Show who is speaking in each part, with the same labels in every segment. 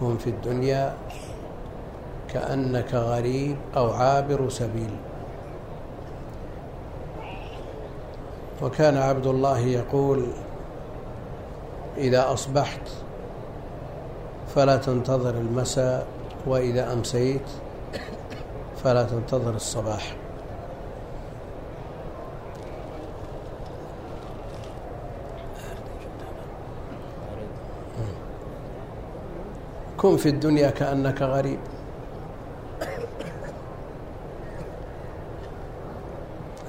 Speaker 1: كن في الدنيا كأنك غريب أو عابر سبيل. وكان عبد الله يقول إذا أصبحت فلا تنتظر المساء وإذا أمسيت فلا تنتظر الصباح. كن في الدنيا كأنك غريب.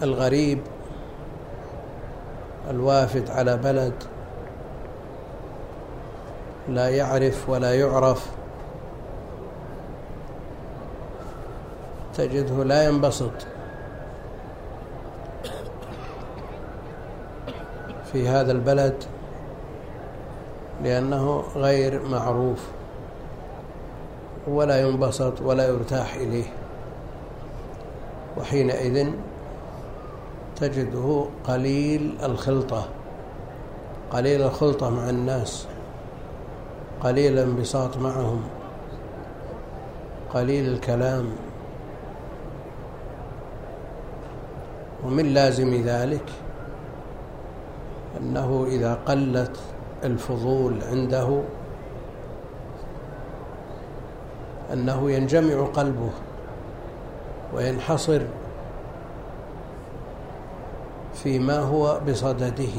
Speaker 1: الغريب الوافد على بلد لا يعرف ولا يعرف. تجده لا ينبسط. في هذا البلد لأنه غير معروف. ولا ينبسط ولا يرتاح إليه. وحينئذ تجده قليل الخلطة قليل الخلطة مع الناس قليل الانبساط معهم قليل الكلام. ومن لازم ذلك أنه إذا قلت الفضول عنده أنه ينجمع قلبه وينحصر فيما هو بصدده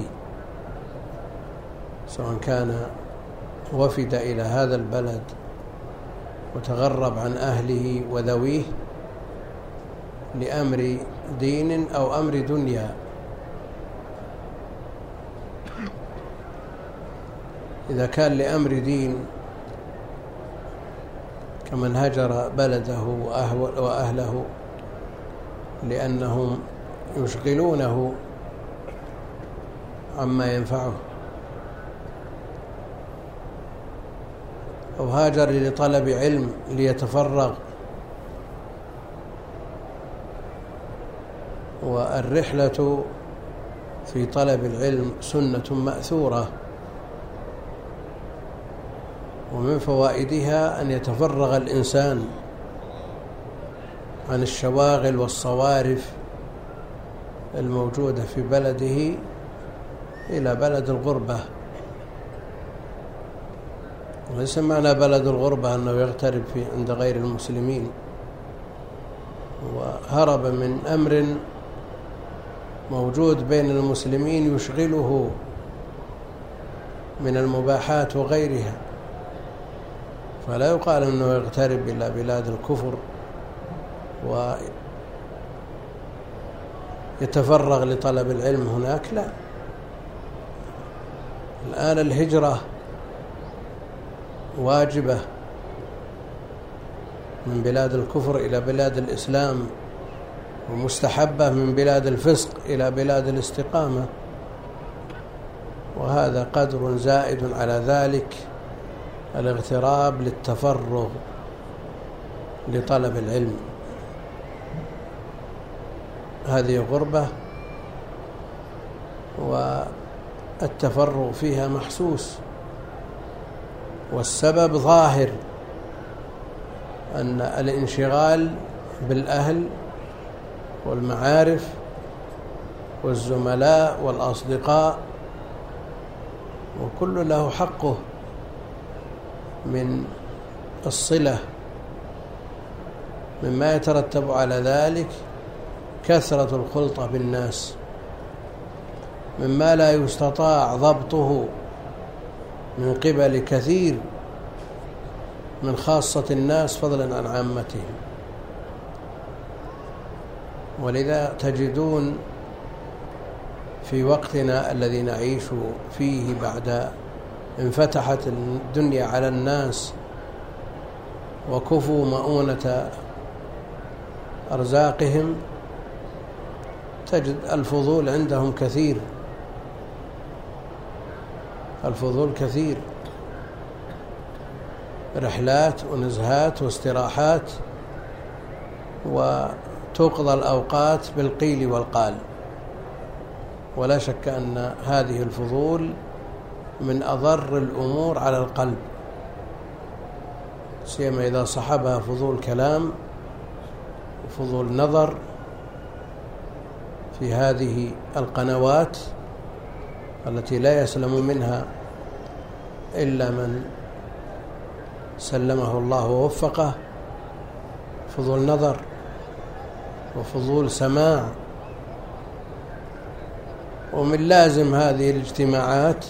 Speaker 1: سواء كان وفد إلى هذا البلد وتغرب عن أهله وذويه لأمر دين أو أمر دنيا. إذا كان لأمر دين كمن هجر بلده وأهله لأنهم يشغلونه عما ينفعه. أو هاجر لطلب علم ليتفرغ. والرحلة في طلب العلم سنة مأثورة. ومن فوائدها أن يتفرغ الإنسان عن الشواغل والصوارف الموجودة في بلده إلى بلد الغربة. وليس معنى بلد الغربة أنه يغترب في عند غير المسلمين. وهرب من أمر موجود بين المسلمين يشغله من المباحات وغيرها. فلا يقال أنه يغترب إلى بلاد الكفر ويتفرغ لطلب العلم هناك لا. الآن الهجرة واجبة من بلاد الكفر إلى بلاد الإسلام ومستحبة من بلاد الفسق إلى بلاد الاستقامة وهذا قدر زائد على ذلك. الاغتراب للتفرغ لطلب العلم. هذه غربة والتفرغ فيها محسوس والسبب ظاهر أن الانشغال بالأهل والمعارف والزملاء والأصدقاء وكل له حقه. من الصلة مما يترتب على ذلك كثرة الخلطة بالناس مما لا يستطاع ضبطه من قبل كثير من خاصة الناس فضلا عن عامتهم. ولذا تجدون في وقتنا الذي نعيش فيه بعد انفتحت الدنيا على الناس وكفوا مؤونة أرزاقهم تجد الفضول عندهم كثير. الفضول كثير. رحلات ونزهات واستراحات وتقضى الأوقات بالقيل والقال. ولا شك أن هذه الفضول من أضر الأمور على القلب سيما إذا صحبها فضول كلام وفضول نظر في هذه القنوات التي لا يسلم منها إلا من سلمه الله ووفقه فضول نظر وفضول سماع. ومن لازم هذه الاجتماعات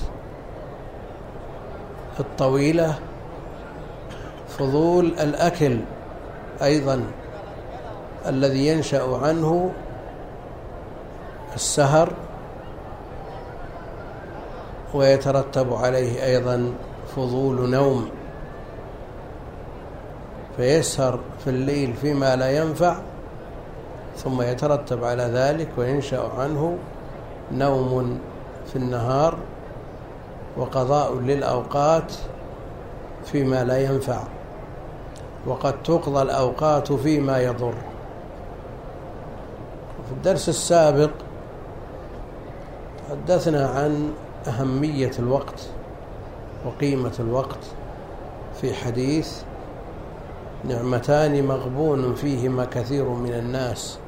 Speaker 1: الطويلة فضول الأكل أيضا الذي ينشأ عنه السهر ويترتب عليه أيضا فضول نوم فيسهر في الليل فيما لا ينفع ثم يترتب على ذلك وينشأ عنه نوم في النهار وقضاء للأوقات فيما لا ينفع وقد تقضى الأوقات فيما يضر. في الدرس السابق تحدثنا عن أهمية الوقت وقيمة الوقت في حديث نعمتان مغبون فيهما كثير من الناس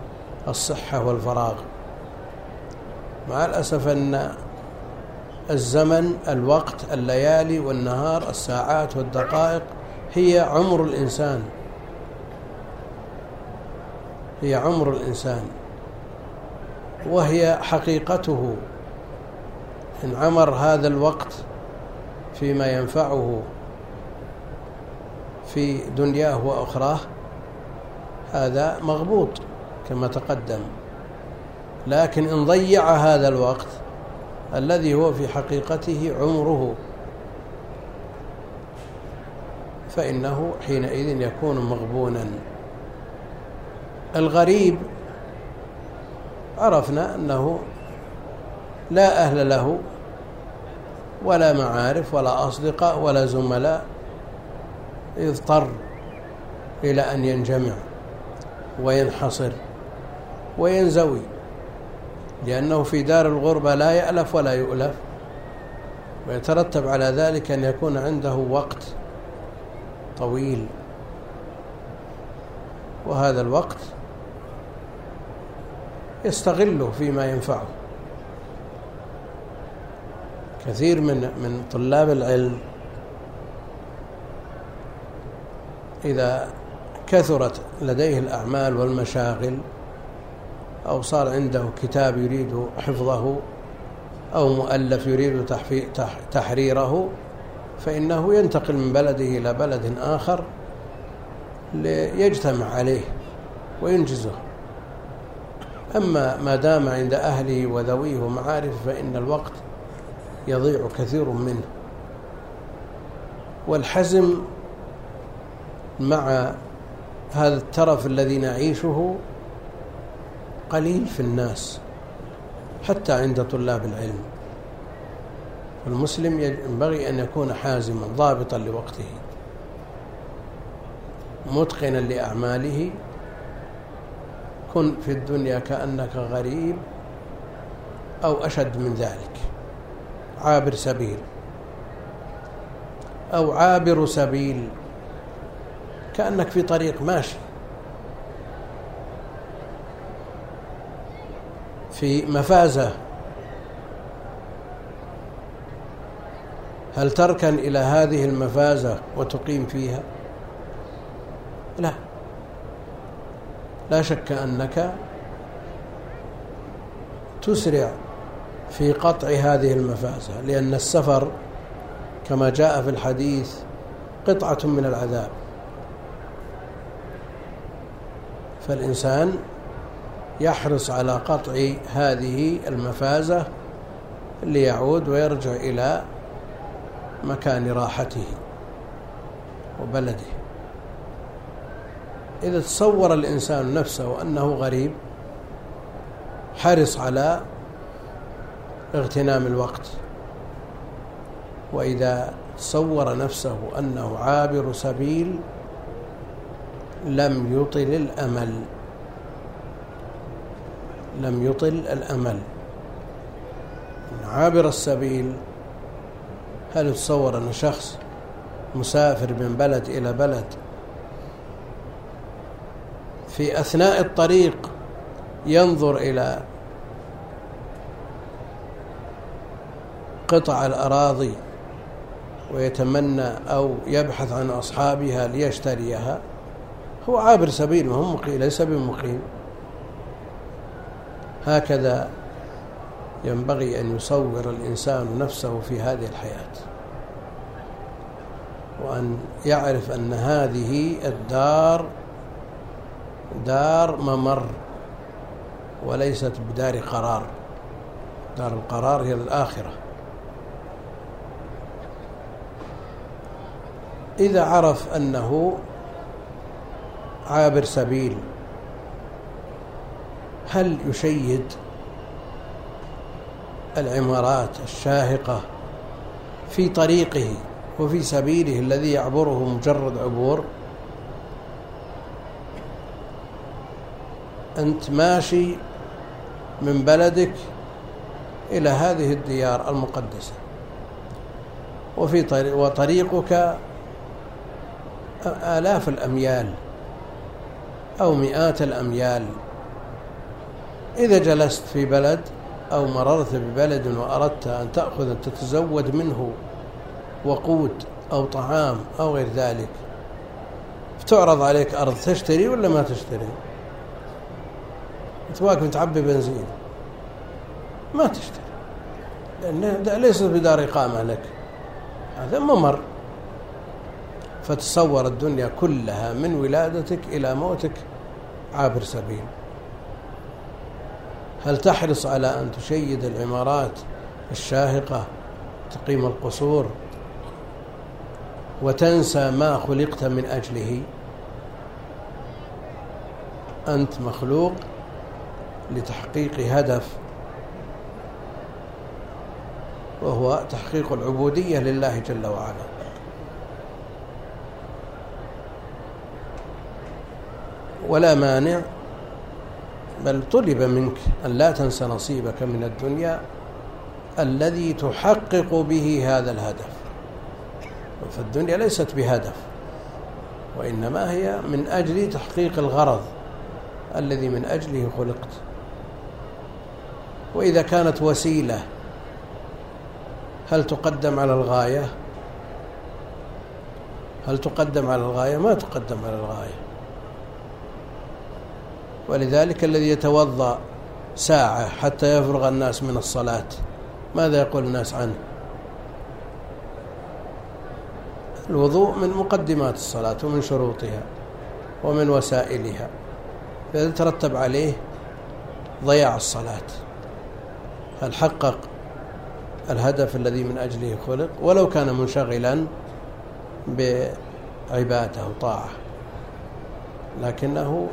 Speaker 1: الصحة والفراغ. مع الأسف أن الزمن الوقت الليالي والنهار الساعات والدقائق هي عمر الإنسان. هي عمر الإنسان. وهي حقيقته. إن عمر هذا الوقت فيما ينفعه في دنياه وأخراه هذا مغبوط كما تقدم. لكن إن ضيع هذا الوقت الذي هو في حقيقته عمره. فإنه حينئذ يكون مغبونا. الغريب عرفنا أنه لا أهل له ولا معارف ولا أصدقاء ولا زملاء يضطر إلى أن ينجمع وينحصر وينزوي. لأنه في دار الغربة لا يألف ولا يؤلف ويترتب على ذلك أن يكون عنده وقت طويل. وهذا الوقت يستغله فيما ينفعه. كثير من من طلاب العلم إذا كثرت لديه الأعمال والمشاغل أو صار عنده كتاب يريد حفظه أو مؤلف يريد تحريره فإنه ينتقل من بلده إلى بلد آخر ليجتمع عليه وينجزه. أما ما دام عند أهله وذويه ومعارفه فإن الوقت يضيع كثير منه. والحزم مع هذا الترف الذي نعيشه قليل في الناس حتى عند طلاب العلم. المسلم ينبغي أن يكون حازما ضابطا لوقته. متقنا لأعماله. كن في الدنيا كأنك غريب أو أشد من ذلك. عابر سبيل. أو عابر سبيل. كأنك في طريق ماشي. في مفازة. هل تركن إلى هذه المفازة وتقيم فيها؟ لا. لا شك أنك تسرع في قطع هذه المفازة لأن السفر كما جاء في الحديث قطعة من العذاب. فالإنسان يحرص على قطع هذه المفازة ليعود ويرجع إلى مكان راحته وبلده. إذا تصور الإنسان نفسه أنه غريب حرص على اغتنام الوقت. وإذا تصور نفسه أنه عابر سبيل لم يطل الأمل. لم يطل الأمل. عابر السبيل هل يتصور أن شخص مسافر من بلد إلى بلد في أثناء الطريق ينظر إلى قطع الأراضي ويتمنى أو يبحث عن أصحابها ليشتريها؟ هو عابر سبيل وهم مقيم ليس بمقيم. هكذا ينبغي أن يصور الإنسان نفسه في هذه الحياة. وأن يعرف أن هذه الدار دار ممر وليست بدار قرار. دار القرار هي الآخرة. إذا عرف أنه عابر سبيل هل يشيد العمارات الشاهقة في طريقه وفي سبيله الذي يعبره مجرد عبور؟ أنت ماشي من بلدك إلى هذه الديار المقدسة وفي طريق وطريقك آلاف الأميال أو مئات الأميال إذا جلست في بلد أو مررت ببلد وأردت أن تأخذ تتزود منه وقود أو طعام أو غير ذلك فتعرض عليك أرض تشتري ولا ما تشتري؟ واقف تعبي بنزين ما تشتري لأن ليست بدار إقامة لك هذا ممر. فتصور الدنيا كلها من ولادتك إلى موتك عابر سبيل. هل تحرص على أن تشيد العمارات الشاهقة تقيم القصور وتنسى ما خلقت من أجله؟ أنت مخلوق لتحقيق هدف وهو تحقيق العبودية لله جل وعلا. ولا مانع بل طلب منك أن لا تنسى نصيبك من الدنيا الذي تحقق به هذا الهدف. فالدنيا ليست بهدف وإنما هي من أجل تحقيق الغرض الذي من أجله خلقت. وإذا كانت وسيلة هل تقدم على الغاية؟ هل تقدم على الغاية؟ ما تقدم على الغاية. ولذلك الذي يتوضأ ساعة حتى يفرغ الناس من الصلاة. ماذا يقول الناس عنه؟ الوضوء من مقدمات الصلاة ومن شروطها ومن وسائلها. فيترتب عليه ضياع الصلاة. هل حقق الهدف الذي من أجله خلق؟ ولو كان منشغلا بعبادة وطاعة. لكنه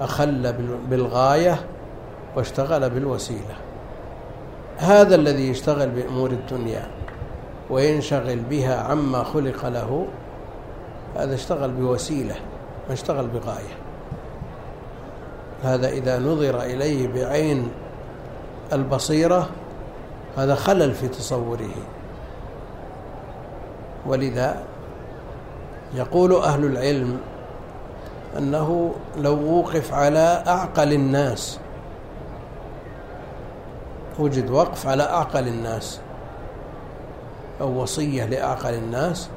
Speaker 1: أخل بالغاية واشتغل بالوسيلة. هذا الذي يشتغل بأمور الدنيا وينشغل بها عما خلق له هذا اشتغل بوسيلة ما اشتغل بغاية. هذا إذا نظر إليه بعين البصيرة هذا خلل في تصوره. ولذا يقول أهل العلم أنه لو وقف على أعقل الناس وجد وقف على أعقل الناس أو وصية لأعقل الناس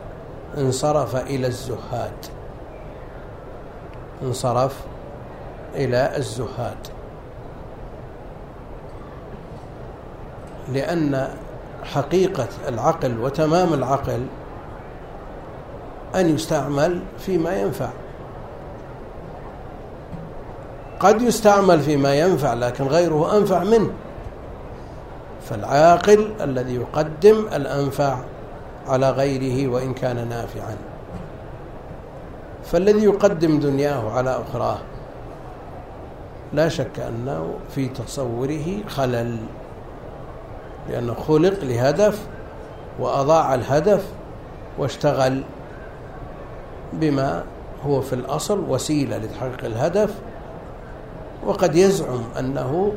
Speaker 1: انصرف إلى الزهاد. انصرف إلى الزهاد. لأن حقيقة العقل وتمام العقل أن يستعمل فيما ينفع. قد يستعمل فيما ينفع لكن غيره أنفع منه. فالعاقل الذي يقدم الأنفع على غيره وإن كان نافعا. فالذي يقدم دنياه على أخراه لا شك أنه في تصوره خلل لأنه خلق لهدف وأضاع الهدف واشتغل بما هو في الأصل وسيلة لتحقيق الهدف وقد يزعم أنه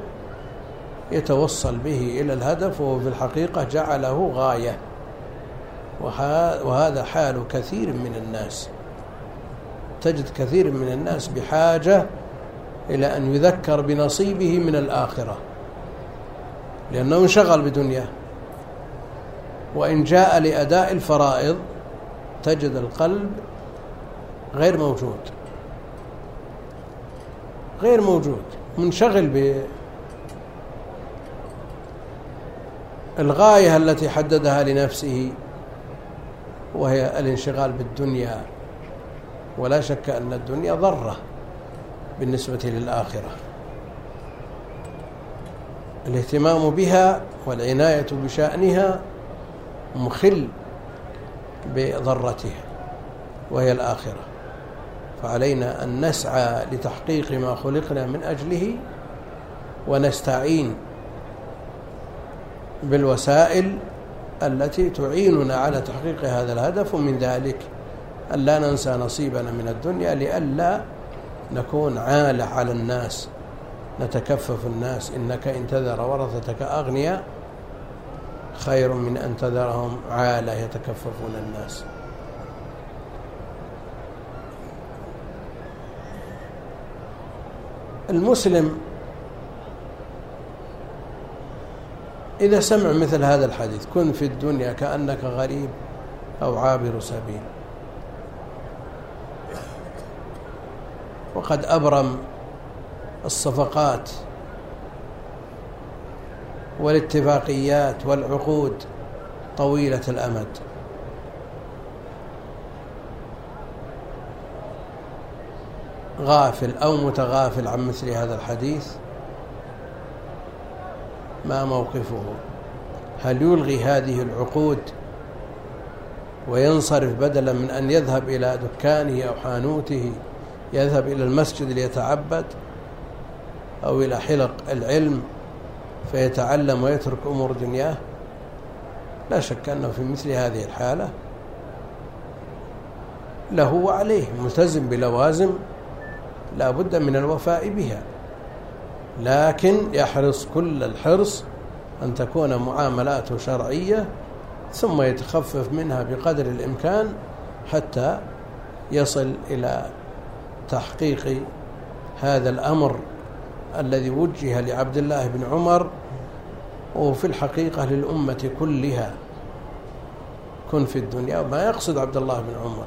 Speaker 1: يتوصل به إلى الهدف وهو في الحقيقة جعله غاية. وهذا حال كثير من الناس. تجد كثير من الناس بحاجة إلى أن يذكر بنصيبه من الآخرة. لأنه انشغل بدنياه وإن جاء لأداء الفرائض تجد القلب غير موجود. غير موجود منشغل بالغاية التي حددها لنفسه وهي الانشغال بالدنيا. ولا شك أن الدنيا ضرة بالنسبة للآخرة. الاهتمام بها والعناية بشأنها مخل بضرتها وهي الآخرة. فعلينا أن نسعى لتحقيق ما خلقنا من أجله ونستعين بالوسائل التي تعيننا على تحقيق هذا الهدف ومن ذلك أن لا ننسى نصيبنا من الدنيا لئلا نكون عالة على الناس نتكفف الناس. إنك إن تذر ورثتك أغنياء خير من أن تذرهم عالة يتكففون الناس. المسلم إذا سمع مثل هذا الحديث كن في الدنيا كأنك غريب أو عابر سبيل. وقد أبرم الصفقات والاتفاقيات والعقود طويلة الأمد. غافل أو متغافل عن مثل هذا الحديث ما موقفه؟ هل يلغي هذه العقود وينصرف بدلا من أن يذهب إلى دكانه أو حانوته يذهب إلى المسجد ليتعبد أو إلى حلق العلم فيتعلم ويترك أمور دنياه؟ لا شك أنه في مثل هذه الحالة له وعليه ملتزم بلوازم لا بد من الوفاء بها. لكن يحرص كل الحرص أن تكون معاملاته شرعية ثم يتخفف منها بقدر الإمكان حتى يصل إلى تحقيق هذا الأمر الذي وجه لعبد الله بن عمر وفي الحقيقة للأمة كلها. كن في الدنيا. وما يقصد عبد الله بن عمر.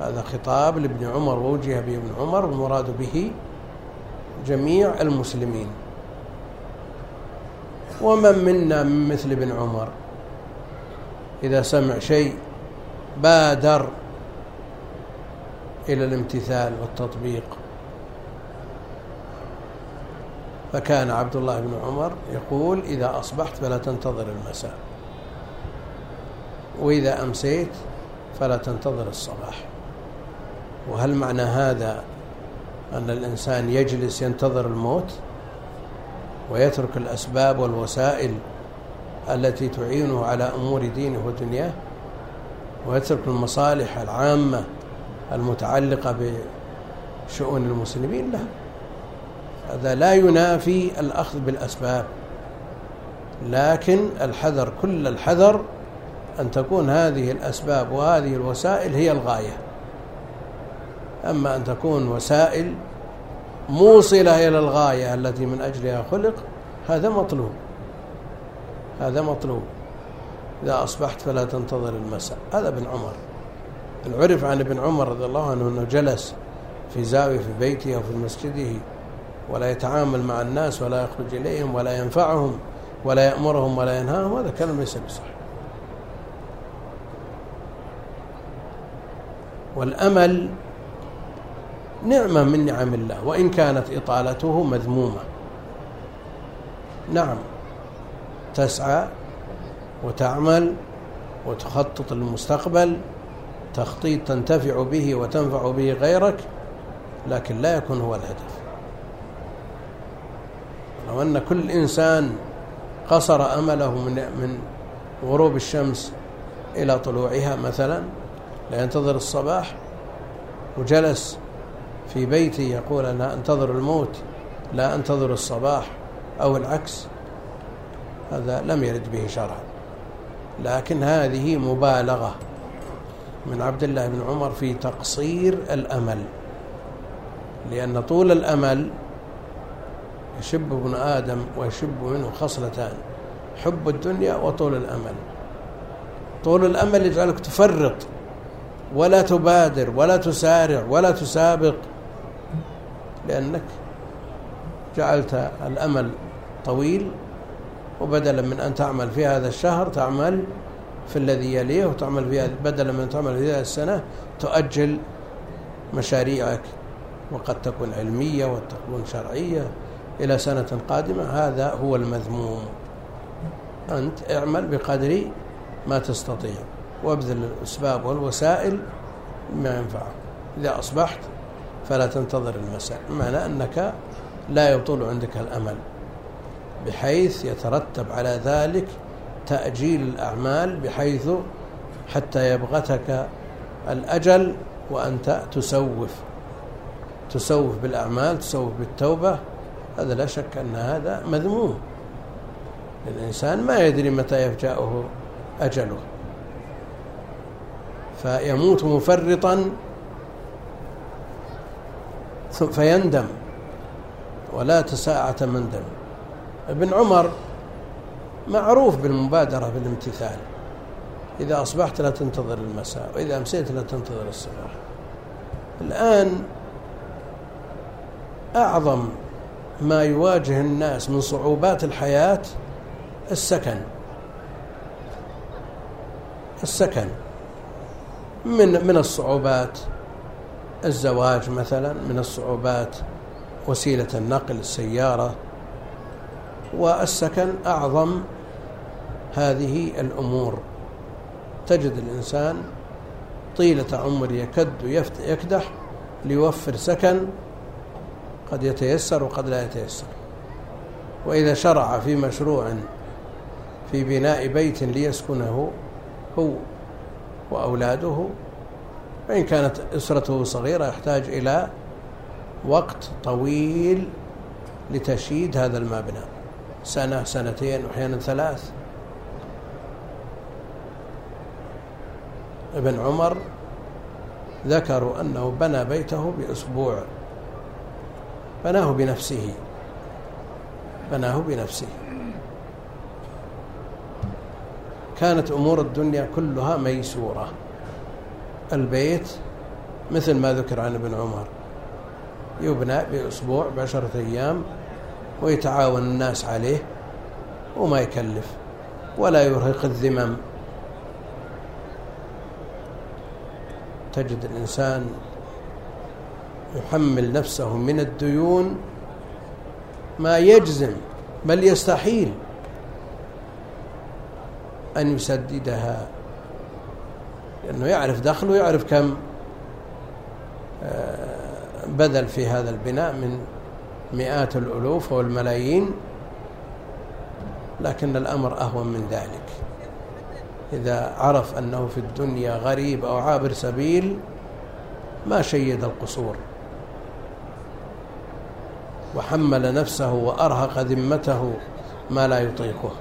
Speaker 1: هذا خطاب لابن عمر ووجه به ابن عمر والمراد به جميع المسلمين. ومن منا من مثل ابن عمر؟ إذا سمع شيء بادر إلى الامتثال والتطبيق. فكان عبد الله بن عمر يقول إذا أصبحت فلا تنتظر المساء وإذا أمسيت فلا تنتظر الصباح. وهل معنى هذا أن الإنسان يجلس ينتظر الموت ويترك الأسباب والوسائل التي تعينه على أمور دينه ودنياه ويترك المصالح العامة المتعلقة بشؤون المسلمين؟ لا. هذا لا ينافي الأخذ بالأسباب. لكن الحذر كل الحذر أن تكون هذه الأسباب وهذه الوسائل هي الغاية. أما أن تكون وسائل موصلة إلى الغاية التي من أجلها خلق هذا مطلوب. هذا مطلوب. إذا أصبحت فلا تنتظر المساء. هذا ابن عمر. عرف عن ابن عمر رضي الله عنه أنه جلس في زاوية في بيته أو في مسجده ولا يتعامل مع الناس ولا يخرج إليهم ولا ينفعهم ولا يأمرهم ولا ينهاهم هذا كلام ليس بصحيح. والأمل نعمة من نعم الله وإن كانت إطالته مذمومة. نعم تسعى وتعمل وتخطط للمستقبل تخطيط تنتفع به وتنفع به غيرك لكن لا يكون هو الهدف. لو أن كل إنسان قصر أمله من من غروب الشمس إلى طلوعها مثلا لا ينتظر الصباح وجلس في بيتي يقول أنا أنتظر الموت لا أنتظر الصباح أو العكس. هذا لم يرد به شرعا. لكن هذه مبالغة من عبد الله بن عمر في تقصير الأمل لأن طول الأمل يشب ابن آدم ويشب منه خصلتان حب الدنيا وطول الأمل. طول الأمل يجعلك تفرط ولا تبادر ولا تسارع ولا تسابق. لأنك جعلت الأمل طويل وبدلا من أن تعمل في هذا الشهر تعمل في الذي يليه وتعمل في بدلا من تعمل في هذه السنة تؤجل مشاريعك وقد تكون علمية وقد تكون شرعية إلى سنة قادمة. هذا هو المذموم. أنت اعمل بقدر ما تستطيع وابذل الأسباب والوسائل ما ينفعك. إذا أصبحت فلا تنتظر المساء. بمعنى أنك لا يطول عندك الأمل بحيث يترتب على ذلك تأجيل الأعمال بحيث حتى يبغتك الأجل وأنت تسوف. تسوف بالأعمال تسوف بالتوبة هذا لا شك أن هذا مذموم. الإنسان ما يدري متى يفجأه أجله. فيموت مفرطا فيندم ولا تساعة مندم ابن عمر معروف بالمبادرة بالامتثال. إذا أصبحت لا تنتظر المساء وإذا أمسيت لا تنتظر الصباح. الآن أعظم ما يواجه الناس من صعوبات الحياة السكن. السكن من من الصعوبات الزواج مثلا من الصعوبات وسيلة النقل السيارة. والسكن أعظم هذه الأمور. تجد الإنسان طيلة عمر يكد يكدح ليوفر سكن قد يتيسر وقد لا يتيسر. وإذا شرع في مشروع في بناء بيت ليسكنه هو وأولاده وإن كانت أسرته صغيرة يحتاج إلى وقت طويل لتشييد هذا المبنى. سنة سنتين وأحيانا ثلاث. ابن عمر ذكروا أنه بنى بيته بأسبوع. بناه بنفسه. بناه بنفسه. كانت أمور الدنيا كلها ميسورة. البيت مثل ما ذكر عن ابن عمر. يبنى بأسبوع بعشرة أيام ويتعاون الناس عليه وما يكلف ولا يرهق الذمم. تجد الإنسان يحمل نفسه من الديون ما يجزم بل يستحيل أن يسددها. لأنه يعرف دخله ويعرف كم آه، بذل في هذا البناء من مئات الألوف والملايين. لكن الأمر أهون من ذلك. إذا عرف أنه في الدنيا غريب أو عابر سبيل ما شيد القصور. وحمل نفسه وأرهق ذمته ما لا يطيقه.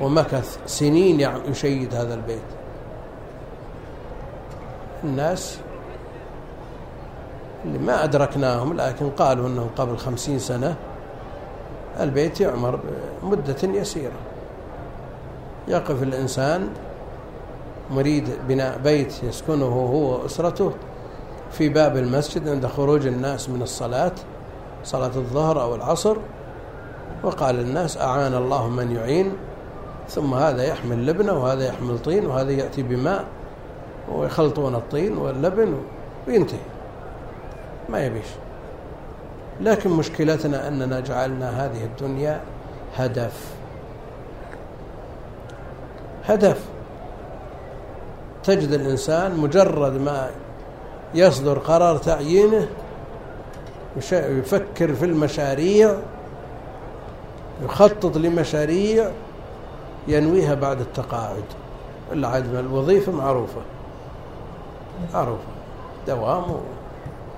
Speaker 1: ومكث سنين يشيد هذا البيت. الناس اللي ما أدركناهم لكن قالوا أنه قبل خمسين سنة البيت يعمر مدة يسيرة. يقف الإنسان مريد بناء بيت يسكنه هو وأسرته في باب المسجد عند خروج الناس من الصلاة صلاة الظهر أو العصر. وقال الناس أعان الله من يعين ثم هذا يحمل لبنه وهذا يحمل طين وهذا يأتي بماء ويخلطون الطين واللبن وينتهي. ما يبيش. لكن مشكلتنا أننا جعلنا هذه الدنيا هدف. هدف. تجد الإنسان مجرد ما يصدر قرار تعيينه يفكر في المشاريع يخطط لمشاريع ينويها بعد التقاعد. العدم الوظيفة معروفة. معروفة دوام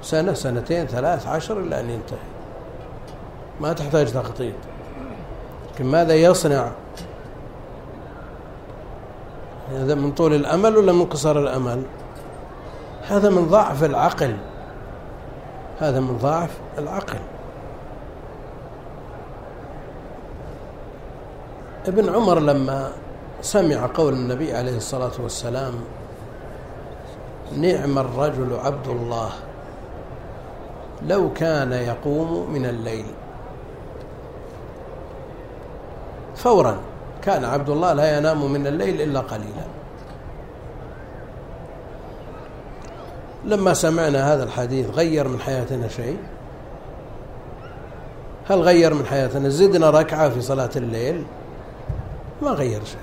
Speaker 1: سنة سنتين ثلاث عشر إلى أن ينتهي. ما تحتاج تخطيط لكن ماذا يصنع؟ هذا من طول الأمل ولا من قصر الأمل؟ هذا من ضعف العقل. هذا من ضعف العقل. ابن عمر لما سمع قول النبي عليه الصلاة والسلام نعم الرجل عبد الله. لو كان يقوم من الليل. فورا كان عبد الله لا ينام من الليل إلا قليلا. لما سمعنا هذا الحديث غير من حياتنا شيء؟ هل غير من حياتنا زدنا ركعة في صلاة الليل؟ ما غير شيء.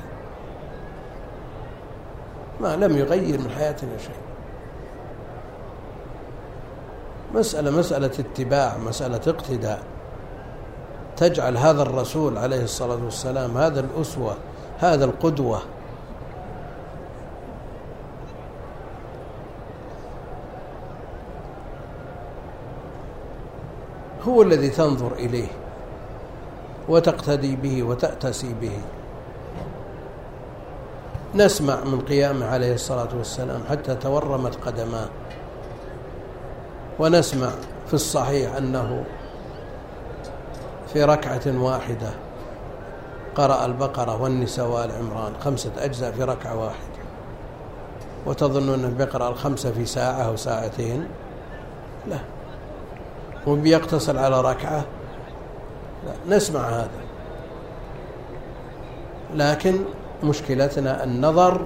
Speaker 1: ما لم يغير من حياتنا شيء. مسألة مسألة اتباع مسألة اقتداء. تجعل هذا الرسول عليه الصلاة والسلام هذا الأسوة هذا القدوة. هو الذي تنظر إليه وتقتدي به وتأتسي به. نسمع من قيامه عليه الصلاة والسلام حتى تورمت قدماه. ونسمع في الصحيح أنه في ركعة واحدة قرأ البقرة والنساء وآل عمران خمسة أجزاء في ركعة واحدة. وتظنون أنه بيقرأ الخمسة في ساعة أو ساعتين؟ لا. وبيقتصر على ركعة؟ لا. نسمع هذا. لكن مشكلتنا النظر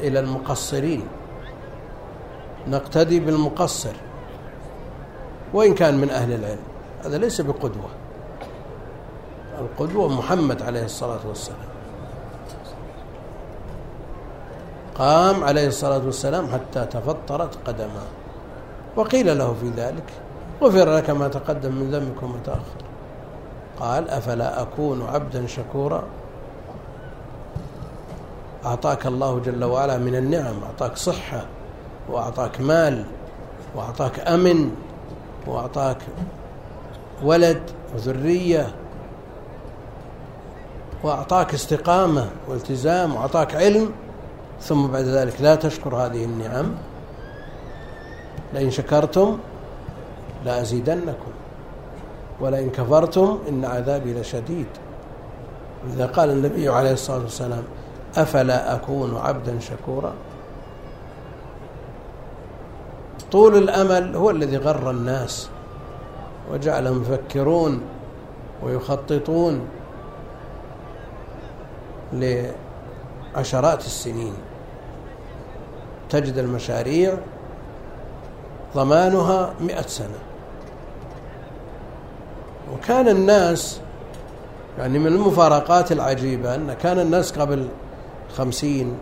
Speaker 1: إلى المقصرين. نقتدي بالمقصر وإن كان من أهل العلم. هذا ليس بقدوة. القدوة محمد عليه الصلاة والسلام. قام عليه الصلاة والسلام حتى تفطرت قدماه وقيل له في ذلك غفر لك ما تقدم من ذنبك وما تأخر قال أفلا أكون عبدا شكورا؟ أعطاك الله جل وعلا من النعم أعطاك صحة وأعطاك مال وأعطاك أمن وأعطاك ولد وذرية وأعطاك استقامة والتزام وأعطاك علم ثم بعد ذلك لا تشكر هذه النعم. لئن شكرتم لأزيدنكم ولئن كفرتم إن عذابي لشديد. إذا قال النبي عليه الصلاة والسلام أفلا أكون عبدا شكورا؟ طول الأمل هو الذي غر الناس وجعلهم يفكرون ويخططون لعشرات السنين. تجد المشاريع ضمانها مئة سنة. وكان الناس يعني من المفارقات العجيبة أن كان الناس قبل خمسين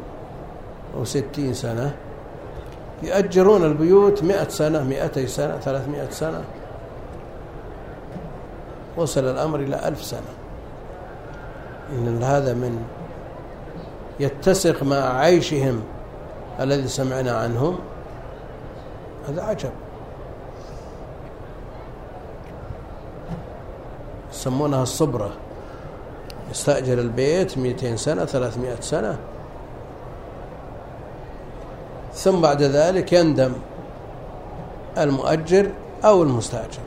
Speaker 1: أو ستين سنة يأجرون البيوت مئة سنة مئتي سنة ثلاثمائة سنة. وصل الأمر إلى ألف سنة. إن هذا من يتسق مع عيشهم الذي سمعنا عنهم. هذا عجب. يسمونها الصبرة. يستأجر البيت 200 سنة 300 سنة. ثم بعد ذلك يندم المؤجر أو المستأجر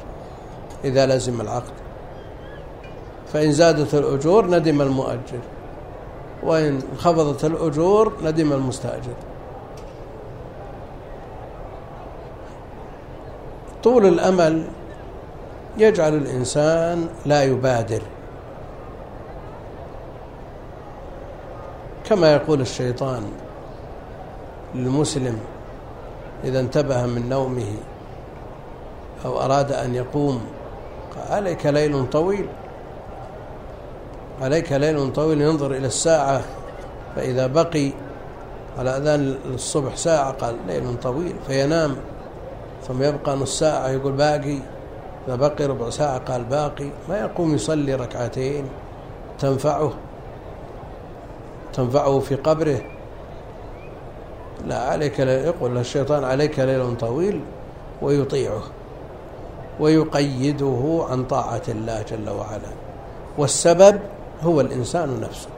Speaker 1: إذا لزم العقد. فإن زادت الأجور ندم المؤجر وإن خفضت الأجور ندم المستأجر. طول الأمل يجعل الإنسان لا يبادر. كما يقول الشيطان للمسلم إذا انتبه من نومه أو أراد أن يقوم. عليك ليل طويل. عليك ليل طويل ينظر إلى الساعة فإذا بقي على أذان الصبح ساعة قال ليل طويل فينام. ثم يبقى نص ساعة يقول باقي. إذا بقي ربع ساعة قال باقي. ما يقوم يصلي ركعتين تنفعه تنفعه في قبره. لا عليك يقول الشيطان عليك ليل طويل ويطيعه ويقيده عن طاعة الله جل وعلا. والسبب هو الإنسان نفسه.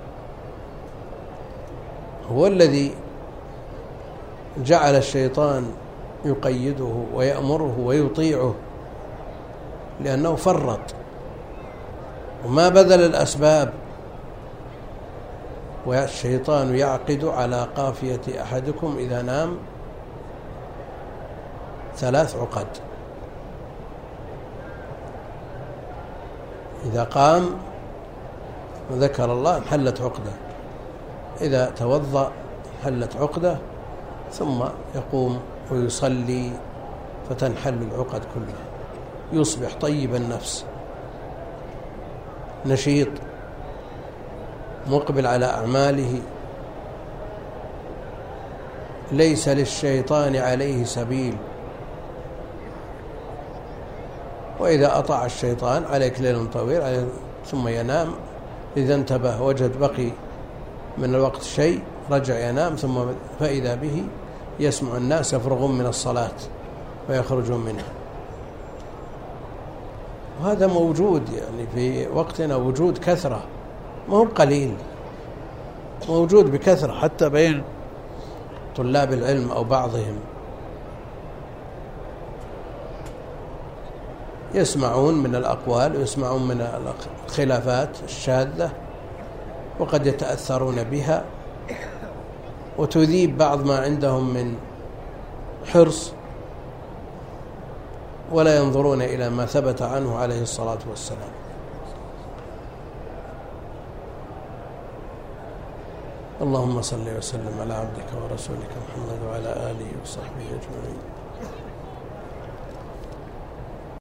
Speaker 1: هو الذي جعل الشيطان يقيده ويأمره ويطيعه لأنه فرط. وما بذل الأسباب والشيطان يعقد على قافية أحدكم إذا نام ثلاث عقد. إذا قام وذكر الله انحلت عقدة. إذا توضأ حلت عقدة ثم يقوم ويصلي فتنحل العقد كلها. يصبح طيب النفس. نشيط. مقبل على أعماله. ليس للشيطان عليه سبيل. وإذا أطاع الشيطان عليك ليل طويل عليك ثم ينام. إذا انتبه وجد بقي من الوقت شيء رجع ينام ثم فإذا به يسمع الناس يفرغون من الصلاة ويخرجون منها. وهذا موجود يعني في وقتنا وجود كثرة. ما هو قليل موجود بكثرة حتى بين طلاب العلم أو بعضهم. يسمعون من الأقوال ويسمعون من الخلافات الشاذة وقد يتأثرون بها. وتذيب بعض ما عندهم من حرص ولا ينظرون إلى ما ثبت عنه عليه الصلاة والسلام. اللهم صل وسلم على عبدك ورسولك محمد وعلى آله وصحبه أجمعين.